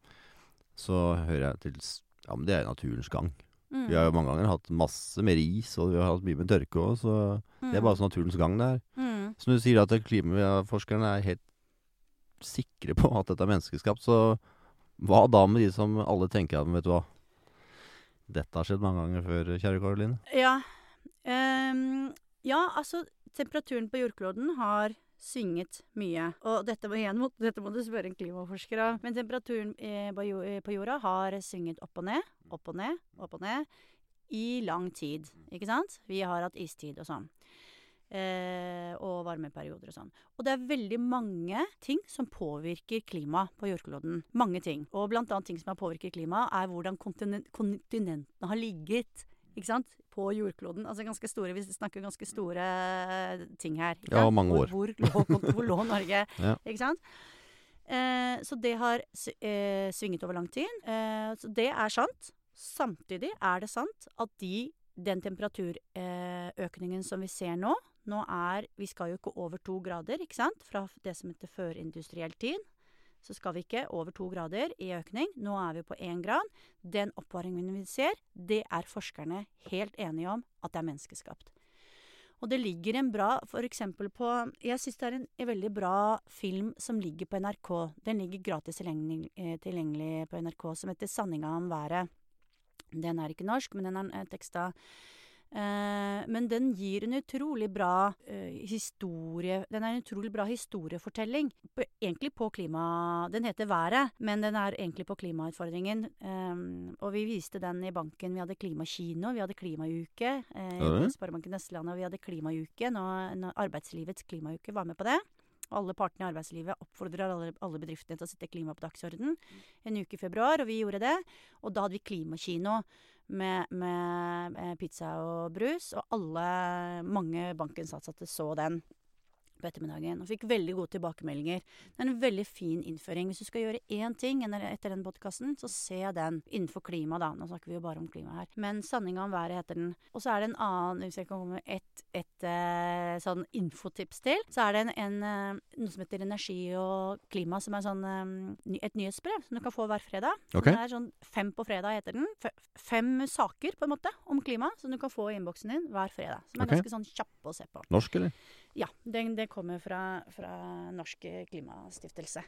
så hører jeg til Ja, men det er naturens gang. Mm. Vi har jo mange ganger hatt masse med ris, og vi har hatt mye med tørke òg, så det er bare sånn naturens gang det er. Mm. når du sier at klimaforskerne er helt sikre på at dette er menneskeskapt, så hva da med de som alle tenker at vet du hva Dette har skjedd mange ganger før, kjære Karoline. Ja. Um, ja, altså Temperaturen på jordkloden har svinget mye. Og dette, må, igjen, dette må du spørre en klimaforsker om. Men temperaturen eh, eh, på jorda har svinget opp og ned, opp og ned, opp og ned i lang tid. Ikke sant? Vi har hatt istid og sånn. Eh, og varmeperioder og sånn. Og det er veldig mange ting som påvirker klimaet på jordkloden. Mange ting. Og blant annet ting som har påvirket klimaet, er hvordan kontinentene har ligget. Ikke sant? På jordkloden. Altså ganske store, Vi snakker ganske store eh, ting her. Ja, mange år. Hvor, hvor, lå, hvor lå Norge? Ja. Ikke sant? Eh, så det har eh, svinget over lang tid. Eh, så det er sant. Samtidig er det sant at de, den temperaturøkningen som vi ser nå Nå er Vi skal jo ikke over to grader, ikke sant? Fra det som heter førindustriell tid. Så skal vi ikke over to grader i økning. Nå er vi på én grad. Den oppvarmingen vi ser, det er forskerne helt enige om at det er menneskeskapt. Og det ligger en bra eksempel på Jeg syns det er en, veldig bra film som ligger på NRK. Den ligger gratis eh, tilgjengelig på NRK, som heter 'Sanninga om været'. Den er ikke norsk, men den er teksta. Eh, men den gir en utrolig bra eh, historie Den er en utrolig bra historiefortelling. På, egentlig på klima... Den heter 'Været', men den er egentlig på klimautfordringen. Eh, og vi viste den i banken. Vi hadde klimakino, vi hadde klimauke. I Sparebanken Østlandet, og vi hadde klimauke. Når nå, arbeidslivets klimauke var med på det. Alle partene i arbeidslivet oppfordrer alle, alle bedriftene til å sette klima på dagsorden en uke i februar, og vi gjorde det. Og da hadde vi klimakino med, med, eh, pizza og brus, og alle, mange bankens ansatte så den på ettermiddagen og fikk veldig gode tilbakemeldinger. Det er en veldig fin innføring. Hvis du skal gjøre én ting etter den podkasten, så se den innenfor klima, da. Nå snakker vi jo bare om klima her. Men 'Sanninga om været' heter den. Og så er det en annen, hvis jeg kan komme med ett et, et, sånn infotips til, så er det en, en, eh, noe som heter Energi og klima, som er sånn eh, et nyhetsbrev som du kan få hver fredag. Okay. Det er sånn Fem på fredag heter den. Fem saker, på en måte, om klima som du kan få i innboksen din hver fredag. Som er okay. ganske sånn kjappe å se på. Norsk, eller? Ja, det, det kommer fra, fra Norsk Klimastiftelse.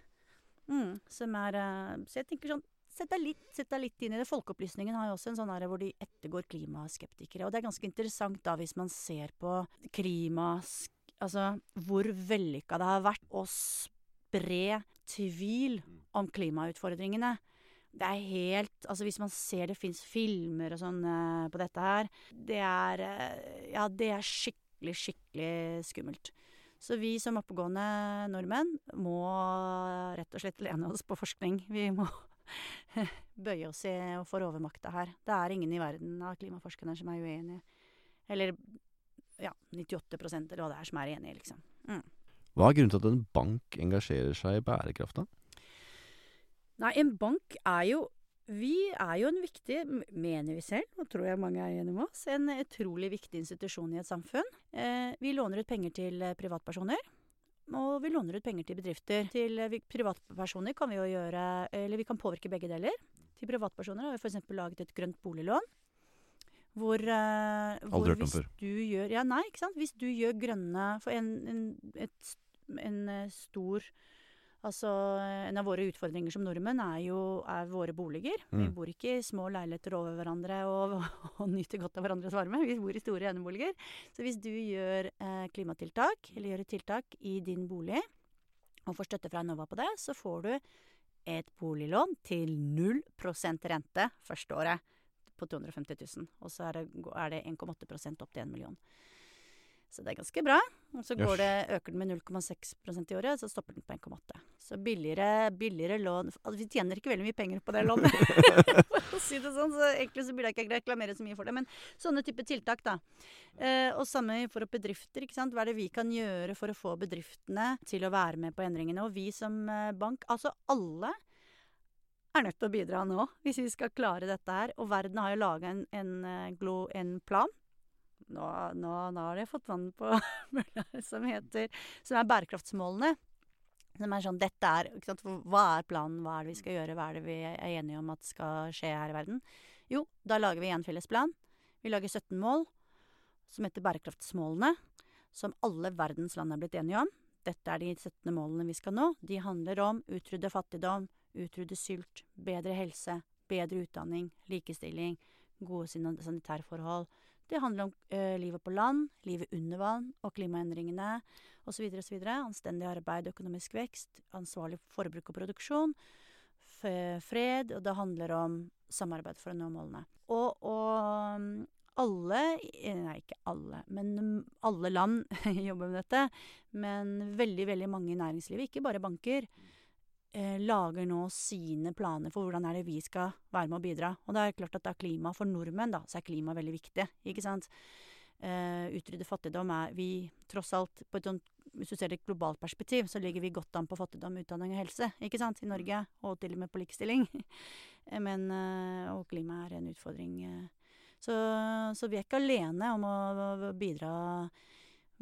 Mm, som er eh, Så jeg tenker sånn Sett deg, litt, sett deg litt inn i det. Folkeopplysningen har jo også en sånn her hvor de ettergår klimaskeptikere. Og det er ganske interessant da hvis man ser på klimask... Altså hvor vellykka det har vært å spre tvil om klimautfordringene. Det er helt Altså hvis man ser det fins filmer og sånn uh, på dette her Det er uh, Ja, det er skikkelig, skikkelig skummelt. Så vi som oppegående nordmenn må rett og slett lene oss på forskning. Vi må bøye oss i og få overmakta her. Det er ingen i verden av klimaforskerne som er uenige. Eller ja, 98 eller hva det er som er enige, liksom. Mm. Hva er grunnen til at en bank engasjerer seg i bærekrafta? Nei, en bank er jo Vi er jo en viktig, mener vi selv, og tror jeg mange er enig med oss, en utrolig viktig institusjon i et samfunn. Eh, vi låner ut penger til eh, privatpersoner. Og vi låner ut penger til bedrifter. Til eh, privatpersoner kan vi jo gjøre Eller vi kan påvirke begge deler. Til privatpersoner har vi f.eks. laget et grønt boliglån. Hvor, hvor hvis du gjør Ja, nei, ikke sant. Hvis du gjør grønne For en, en, et, en stor Altså, En av våre utfordringer som nordmenn er jo er våre boliger. Vi Mm. bor ikke i små leiligheter over hverandre og, og nyter godt av hverandres varme. Vi bor i store eneboliger. Så hvis du gjør eh, klimatiltak, eller gjør et tiltak i din bolig, og får støtte fra Enova på det, så får du et boliglån til 0% rente første året på 250 000. Og så er det, det 1,8% opp til 1 million. Så det er ganske bra. Og så går det, øker den med 0,6% i året, så stopper den på 1,8. Så billigere, billigere lån altså, Vi tjener ikke veldig mye penger på det lånet, for å si det sånn. Så egentlig så burde jeg ikke reklamere så mye for det. Men sånne type tiltak, da. Eh, og samme for bedrifter. ikke sant? Hva er det vi kan gjøre for å få bedriftene til å være med på endringene? Og vi som eh, bank Altså alle er nødt til å bidra nå, hvis vi skal klare dette her. Og verden har jo laga en, en, eh, en plan. Nå, nå, nå har de fått vann på mølla, som heter Som er bærekraftsmålene. Som er sånn Dette er ikke sant? Hva er planen? Hva er det vi skal gjøre? Hva er det vi er enige om at skal skje her i verden? Jo, da lager vi en felles plan. Vi lager 17 mål som heter bærekraftsmålene. Som alle verdens land er blitt enige om. Dette er de 17 målene vi skal nå. De handler om utrydde fattigdom, utrydde sult, bedre helse, bedre utdanning, likestilling, gode san- sanitærforhold. Det handler om eh, livet på land, livet under vann og klimaendringene osv. osv. Anstendig arbeid, økonomisk vekst, ansvarlig forbruk og produksjon, fred, og det handler om samarbeid for å nå målene. Og, og mm, alle Nei, ikke alle, men alle land jobber med dette. Men veldig, veldig mange i næringslivet, ikke bare banker, eh, lager nå sine planer for hvordan er det vi skal være med å bidra. Og det er klart at det er klima for nordmenn, da, så er klima veldig viktig, ikke sant. Eh, utrydde fattigdom er vi tross alt på et sånt Hvis du ser det i et globalt perspektiv, så ligger vi godt an på fattigdom, utdanning og helse, ikke sant, i Norge. Og til og med på likestilling. Men eh, Og klima er en utfordring. Eh. Så, så vi er ikke alene om å bidra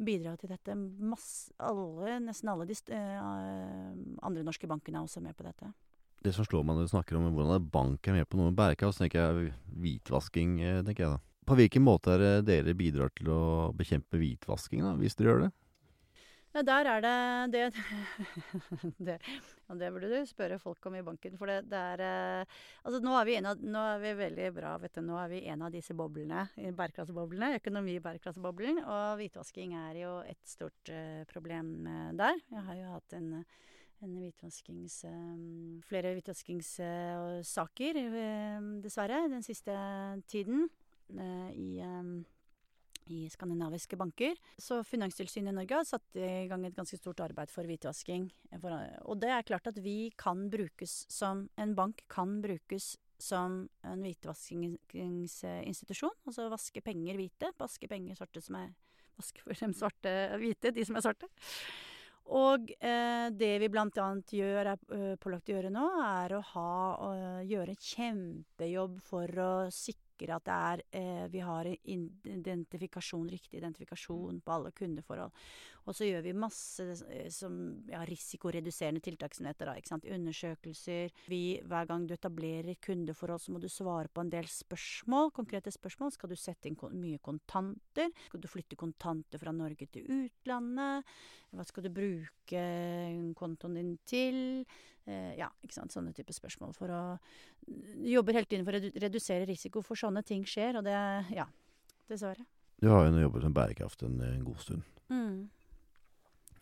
bidra til dette. Masse, alle, nesten alle de uh, andre norske bankene er også med på dette. Det som slår meg når du snakker om hvordan bank er med på noe med bærekraft, så tenker jeg hvitvasking, eh, tenker jeg da. På hvilken måte er det dere bidrar til å bekjempe hvitvasking, da, hvis dere gjør det? Ja, der er det det, det, ja, det burde du spørre folk om i banken. For det, det er eh, Altså, nå er, vi en av, nå er vi veldig bra, vet du. Nå er vi en av disse boblene, bærekraftsboblene. Økonomi-bærekraftsboblen. Og hvitvasking er jo et stort uh, problem uh, der. Jeg har jo hatt en en hvitvaskings, flere hvitvaskingssaker, dessverre, den siste tiden. I i skandinaviske banker. Så Finanstilsynet i Norge har satt i gang et ganske stort arbeid for hvitvasking. Og det er klart at vi kan brukes som En bank kan brukes som en hvitvaskingsinstitusjon. Altså vaske penger hvite, vaske penger svarte som er Vaske for dem svarte hvite, de som er svarte. Og eh, det vi blant annet gjør, er uh, pålagt å gjøre nå, er å ha, å gjøre kjempejobb for å sikre sikre at det er eh, vi har identifikasjon, riktig identifikasjon på alle kundeforhold. Og så gjør vi masse eh, som ja, risikoreduserende tiltak som heter da, ikke sant. Undersøkelser. Vi, hver gang du etablerer kundeforhold, så må du svare på en del spørsmål, konkrete spørsmål. Skal du sette inn mye kontanter? Skal du flytte kontanter fra Norge til utlandet? Hva skal du bruke kontoen din til? Eh, ja, ikke sant. Sånne type spørsmål. For å Jobber hele tiden for å redusere risiko, for sånne ting skjer. Og det Ja. Dessverre. Du har jo nå jobbet med bærekraft en, en god stund. Mm.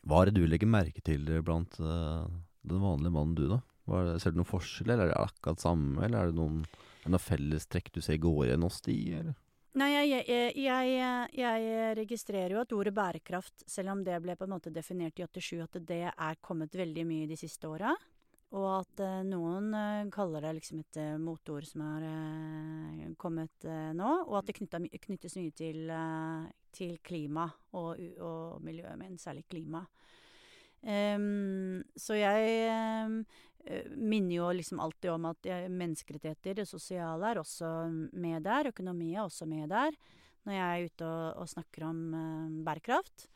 Hva er det du legger merke til blant uh, den vanlige mannen du, da? Det, ser du noen forskjell, eller er det akkurat samme, eller er det noen, noen fellestrekk du ser går igjen hos de, eller? Nei, jeg, jeg, jeg, jeg, registrerer jo at ordet bærekraft, selv om det ble på en måte definert i 87, at det er kommet veldig mye de siste åra. Og at uh, noen uh, kaller det liksom et uh, motord som er kommet nå. Og at det knyttes mye til, til klima og, og, miljøet, men særlig klima. Så jeg minner jo liksom alltid om at menneskerettigheter, det sosiale, er også med der. Økonomi er også med der. Når jeg er ute og, og snakker om bærekraft.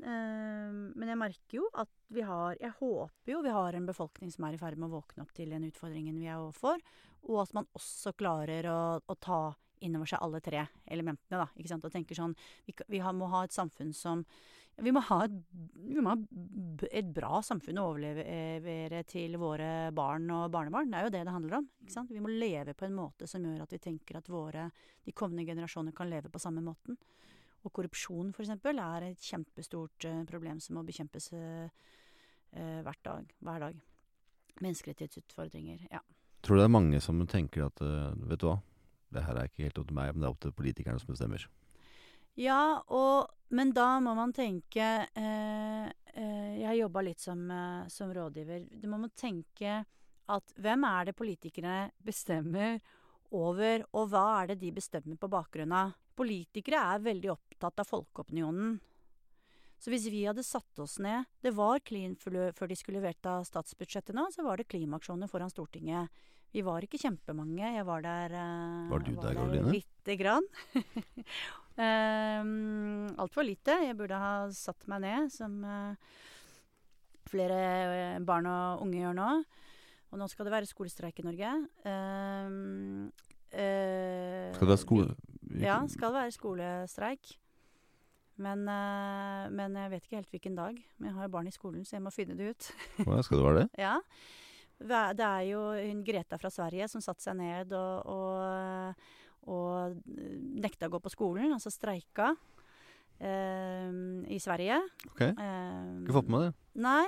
Men jeg merker jo at vi har Jeg håper jo vi har en befolkning som er i ferd med å våkne opp til den utfordringen vi er overfor, og at man også klarer å, å ta inn over seg alle tre elementene, da. Ikke sant? Og tenker sånn Vi, vi har, må ha et samfunn som vi må ha et, må ha et bra samfunn å overlevere til våre barn og barnebarn. Det er jo det det handler om. ikke sant? Vi må leve på en måte som gjør at vi tenker at våre, de kommende generasjoner kan leve på samme måten. Og korrupsjon, for eksempel, er et kjempestort uh, problem som må bekjempes uh, dag, hver dag. Menneskerettighetsutfordringer, ja. Tror du det er mange som tenker at vet du hva, det her er ikke helt opp til meg, men det er opp til politikerne som bestemmer? Ja, og, men da må man tenke Jeg har jobba litt som, som rådgiver. Du må tenke at hvem er det politikerne bestemmer over, og hva er det de bestemmer på bakgrunn av? Politikere er veldig opptatt av folkeopinionen. Så hvis vi hadde satt oss ned Det var klin før de skulle vedta statsbudsjettet nå, så var det klimaaksjoner foran Stortinget. Vi var ikke kjempemange. Jeg var der uh, Var du der, Karoline? Lite grann. um, Altfor lite. Jeg burde ha satt meg ned, som uh, flere barn og unge gjør nå. Og nå skal det være skolestreik i Norge. Um, uh, skal det være skole... Ja, skal det være skolestreik. Men, men, jeg vet ikke helt hvilken dag. Men jeg har jo barn i skolen, så jeg må finne det ut. Hva, skal det være det? Ja. Det er jo hun Greta fra Sverige som satte seg ned og, og, og nekta å gå på skolen, altså streika. Uh, I Sverige. Ok. Ikke fått med det? Nei.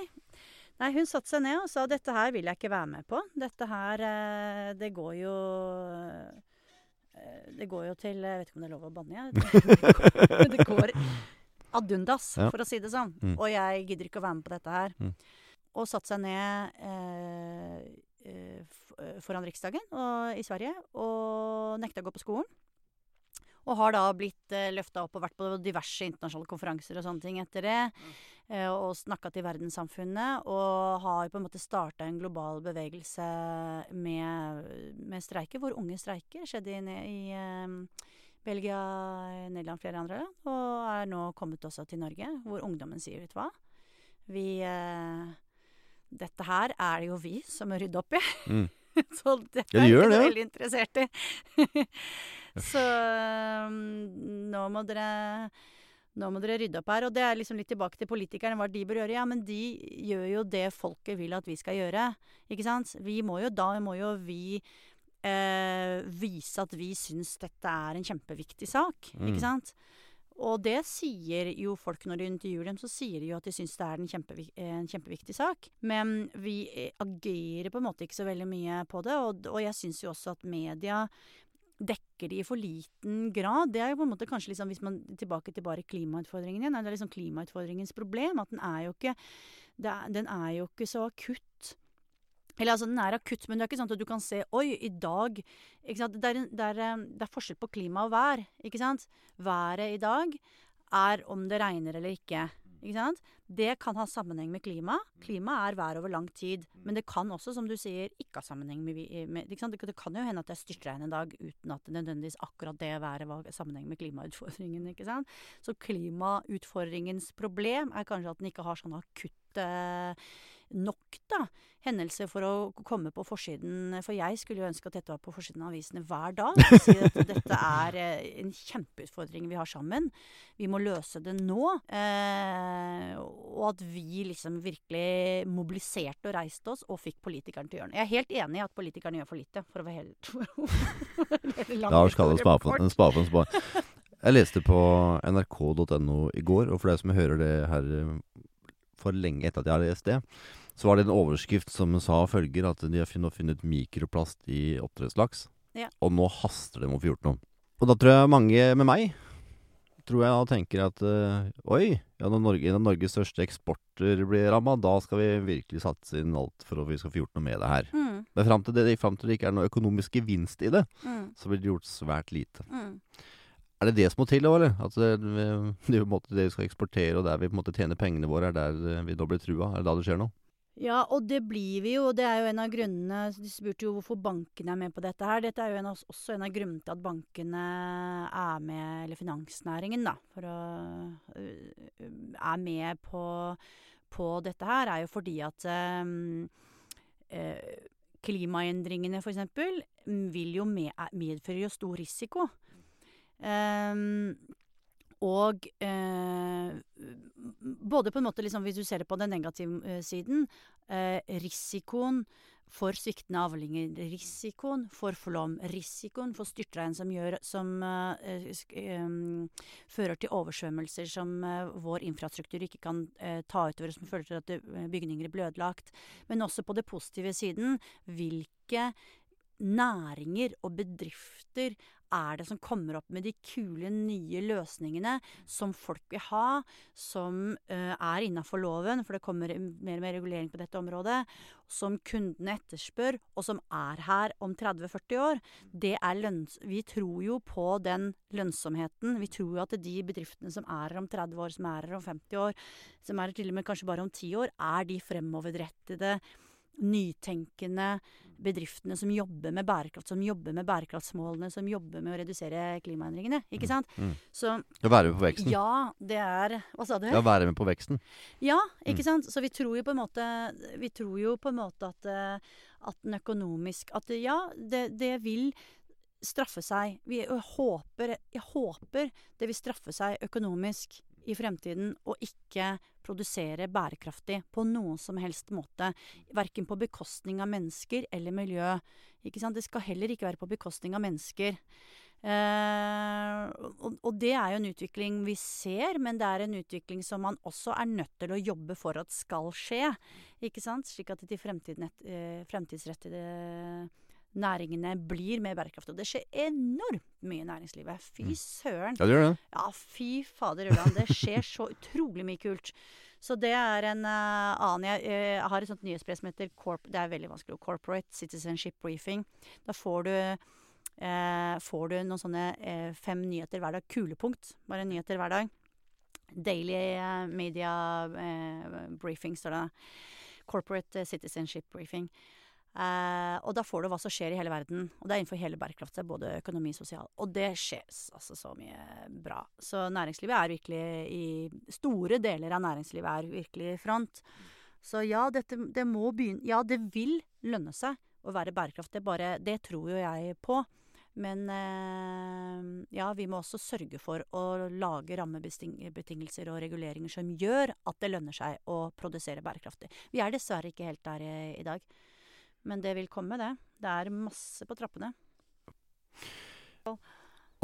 Nei, hun satte seg ned og sa dette her vil jeg ikke være med på. Dette her, det går jo eh, Det går jo til Jeg vet ikke om det er lov å banne, jeg. det går ad undas, Ja. for å si det sånn. Mm. Og jeg gidder ikke å være med på dette her. Mm. Og satt seg ned eh, eh, eh, foran Riksdagen og, i Sverige og nekta å gå på skolen. Og har da blitt eh, løfta opp og vært på diverse internasjonale konferanser og sånne ting etter det. Eh, og snakka til verdenssamfunnet. Og har på en måte starta en global bevegelse med, med streiker, hvor unge streiker. Skjedde i, i Belgia, Nederland, flere andre land. Og er nå kommet også til Norge, hvor ungdommen sier, vet du hva. Vi eh, Dette her er det jo vi som må rydde opp i. Mm. Så dette Ja, de er gjør ikke det. ja. veldig interessert i. Så um, nå må dere nå må dere rydde opp her. Og det er liksom litt tilbake til politikerne, hva de bør gjøre. Ja, men de gjør jo det folket vil at vi skal gjøre. Ikke sant? Vi må jo, da må jo vi eh, vise at vi syns dette er en kjempeviktig sak. Mm. Ikke sant? Og det sier jo folk når de intervjuer dem, så sier de jo at de syns det er en, kjempevik en kjempeviktig sak. Men vi eh, agerer på en måte ikke så veldig mye på det, og, og jeg syns jo også at media dekker det i for liten grad. Det er jo på en måte kanskje liksom, hvis man tilbake til bare klimautfordringen igjen, det er liksom klimautfordringens problem. At den er jo ikke, er, den er jo ikke så akutt. Eller altså, den er akutt, men det er ikke sånn at du kan se Oi, i dag ikke sant? Det, er, det, er, eh, det er forskjell på klima og vær. ikke sant? Været i dag er om det regner eller ikke. ikke sant? Det kan ha sammenheng med klima. Klima er vær over lang tid. Men det kan også, som du sier, ikke ha sammenheng med, med ikke sant? Det, det kan jo hende at det er styrtregn en dag uten at det nødvendigvis akkurat det været var sammenheng med klimautfordringen. ikke sant? Så klimautfordringens problem er kanskje at den ikke har sånn akutte nok da, hendelser for å komme på forsiden. For jeg skulle jo ønske at dette var på forsiden av avisene hver dag. Si at dette er eh, en kjempeutfordring vi har sammen. Vi må løse det nå. Eh, og at vi liksom virkelig mobiliserte og reiste oss og fikk politikerne til å gjøre noe. Jeg er helt enig i at politikerne gjør for lite, for å være helt Da skal det en spa på en spa. Jeg leste på nrk.no i går, og for deg som hører det her for lenge etter at jeg har lest det, så var det en overskrift som sa følger at de har funnet, funnet mikroplast i oppdrettslaks. Ja. Og nå haster det med å få gjort noe. Og da tror jeg mange med meg tror jeg da tenker at eh, oi, ja, når Norge, en av Norges største eksporter blir ramma, da skal vi virkelig satse inn alt for at vi skal få gjort noe med det her. Mm, Men fram til det, frem til det ikke er noe økonomisk gevinst i det, mm, så blir det gjort svært lite. mm. Er det det som må til, da, eller? At det, det måte det vi skal eksportere, og der vi på en måte tjener pengene våre, er der eh, vi nå blir trua? Er det da det skjer noe? Ja, og det blir vi jo. Det er jo en av grunnene De spurte jo hvorfor bankene er med på dette her. Dette er jo en av, også en av grunnene til at bankene er med, eller finansnæringen, da, for å øh, Er med på, på dette her, er jo fordi at um, øh, Klimaendringene, for eksempel, vil jo med, medfører jo stor risiko. Ehm, og eh, både på en måte, liksom, hvis du ser det på den negative eh, siden, eh, risikoen for sviktende avlinger, risikoen for flom, risikoen for styrtregn som, gjør, som sk- em, fører til oversvømmelser som eh, vår infrastruktur ikke kan eh, ta utover, som fører til at bygninger blir blødlagt. Men også på det positive siden, hvilke næringer og bedrifter er det som kommer opp med de kule, nye løsningene som folk vil ha, som eh, er innafor loven, for det kommer mer og mer regulering på dette området, som kundene etterspør, og som er her om 30-40 år. Det er lønns vi tror jo på den lønnsomheten. Vi tror jo at de bedriftene som er her om 30 år, som er her om 50 år, som er her til og med kanskje bare om 10 år, er de fremoverrettede, nytenkende bedriftene som jobber med bærekraft, som jobber med bærekraftsmålene, som jobber med å redusere klimaendringene. Ikke sant? Mm. Så Å være med på veksten. Ja, det er Hva sa du? Å være med på veksten. Ja, ikke Mm. sant. Så vi tror jo på en måte Vi tror jo på en måte at, eh, at den økonomisk At ja, det, det vil straffe seg. Vi jeg håper, jeg håper det vil straffe seg økonomisk i fremtiden å ikke produsere bærekraftig på noen som helst måte. Verken på bekostning av mennesker eller miljø. Det skal heller ikke være på bekostning av mennesker. Eh, og, og det er jo en utvikling vi ser, men det er en utvikling som man også er nødt til å jobbe for at skal skje. Ikke sant? Slik at de eh, fremtidsrettede næringene blir mer bærekraftige. Og det skjer enormt mye i næringslivet. Fy søren. Ja, det gjør det. Ja, fy fader Ulland. Det skjer så utrolig mye kult. Så det er en uh, annen Jeg, jeg, har et sånt nyhetsbrev som heter Corp Det er veldig vanskelig. Corporate Citizenship Briefing. Da får du eh, får du noen sånne eh, fem nyheter hver dag. Kulepunkt. Bare nyheter hver dag. Daily eh, Media eh, Briefing, står det. Corporate eh, Citizenship Briefing. Eh, og da får du hva som skjer i hele verden. Og det er innenfor hele bærekraftet Både økonomi og sosial. Og det skjer altså så mye bra. Så næringslivet er virkelig i Store deler av næringslivet er virkelig i front. Så ja, dette, det må begynne Ja, det vil lønne seg å være bærekraftig. Bare Det tror jo jeg på. Men eh, ja, vi må også sørge for å lage rammebetingelser og reguleringer som gjør at det lønner seg å produsere bærekraftig. Vi er dessverre ikke helt der i, i dag. Men det vil komme, det. Det er masse på trappene.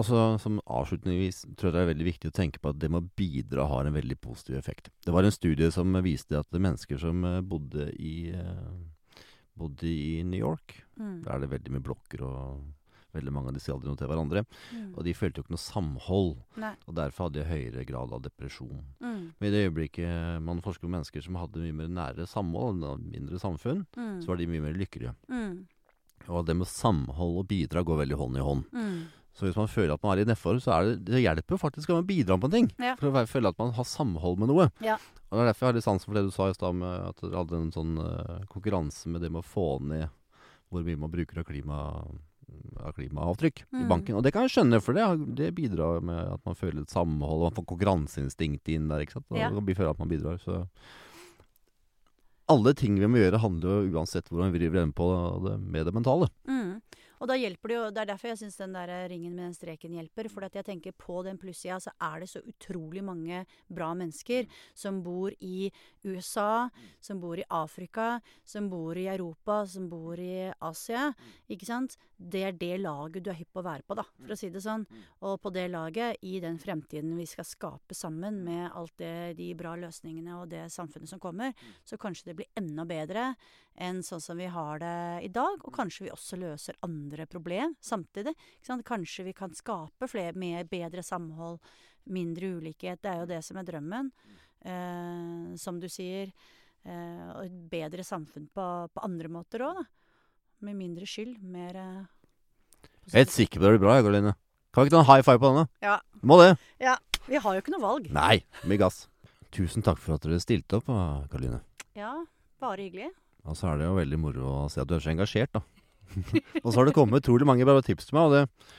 Og så som avslutningsvis tror jeg det er veldig viktig å tenke på at det med å bidra har en veldig positiv effekt. Det var en studie som viste at mennesker som eh, bodde i, eh, bodde i New York Mm. Der er det veldig mye blokker og veldig mange av disse aldri noe til hverandre. Mm. Og de følte jo ikke noe samhold, Nei. og derfor hadde de høyere grad av depresjon. Mm. Men i det øyeblikket man forsker på mennesker som hadde mye mer nære samhold, mindre samfunn, Mm. så var de mye mer lykkelige. Mm. Og det med samhold og bidra går veldig hånd i hånd. Mm. Så hvis man føler at man er i nedfor, så er det, det hjelper faktisk å bidra på en ting. Ja. For å føle at man har samhold med noe. Ja. Og Det er derfor jeg har litt sansen for det du sa i stad, med at dere hadde en sånn uh, konkurranse med det med å få ned hvor mye man bruker av, klima, av klimaavtrykk i Mm. banken. Og det kan jeg skjønne, for det, det bidrar med at man føler et samhold, man får konkurranseinstinkt inn der. ikke sant? Og Ja. man føler at man bidrar. Så alle ting vi må gjøre, handler jo uansett hvordan vi driver enden på det, med det mentale. Mm. Og da hjelper det jo Det er derfor jeg syns den der ringen med den streken hjelper. For jeg tenker på den plussida så er det så utrolig mange bra mennesker som bor i USA, som bor i Afrika, som bor i Europa, som bor i Asia. Ikke sant? Det er det laget du er hypp på å være på, da, for å si det sånn. Og på det laget, i den fremtiden vi skal skape sammen med alt det, de bra løsningene og det samfunnet som kommer, så kanskje det blir enda bedre enn sånn som vi har det i dag. Og kanskje vi også løser andre problem samtidig. Ikke sant? Kanskje vi kan skape flere, mer, bedre samhold, mindre ulikhet. Det er jo det som er drømmen. Eh, som du sier. Eh, og et bedre samfunn på, på andre måter òg, da. Med mindre skyld. Mer eh, Jeg er helt sikker på det blir bra, Karoline. Kan vi ikke ta en high five på denne? Ja. Må det. Vi har jo ikke noe valg. Nei, mye gass. Tusen takk for at dere stilte opp, Karoline. Ja, bare hyggelig. Og så er det jo veldig moro å se at du er så engasjert, da. og så har det kommet utrolig mange bra tips til meg. Og det,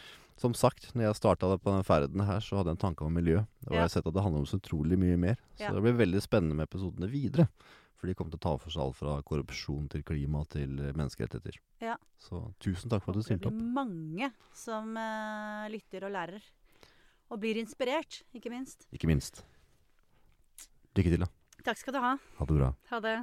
som sagt, når jeg starta på den ferden her, så hadde jeg en tanke om miljø. Og har Ja. jeg sett at det handler om så utrolig mye mer. Så Ja. det blir veldig spennende med episodene videre. For de kommer til å ta for seg alt fra korrupsjon til klima til eh, menneskerettigheter. Ja. Så tusen takk for at du Håper det blir mange som uh, lytter og lærer. Og blir inspirert, ikke minst. Ikke minst. Lykke til, da. Takk skal du ha. Ha det bra. Ha det.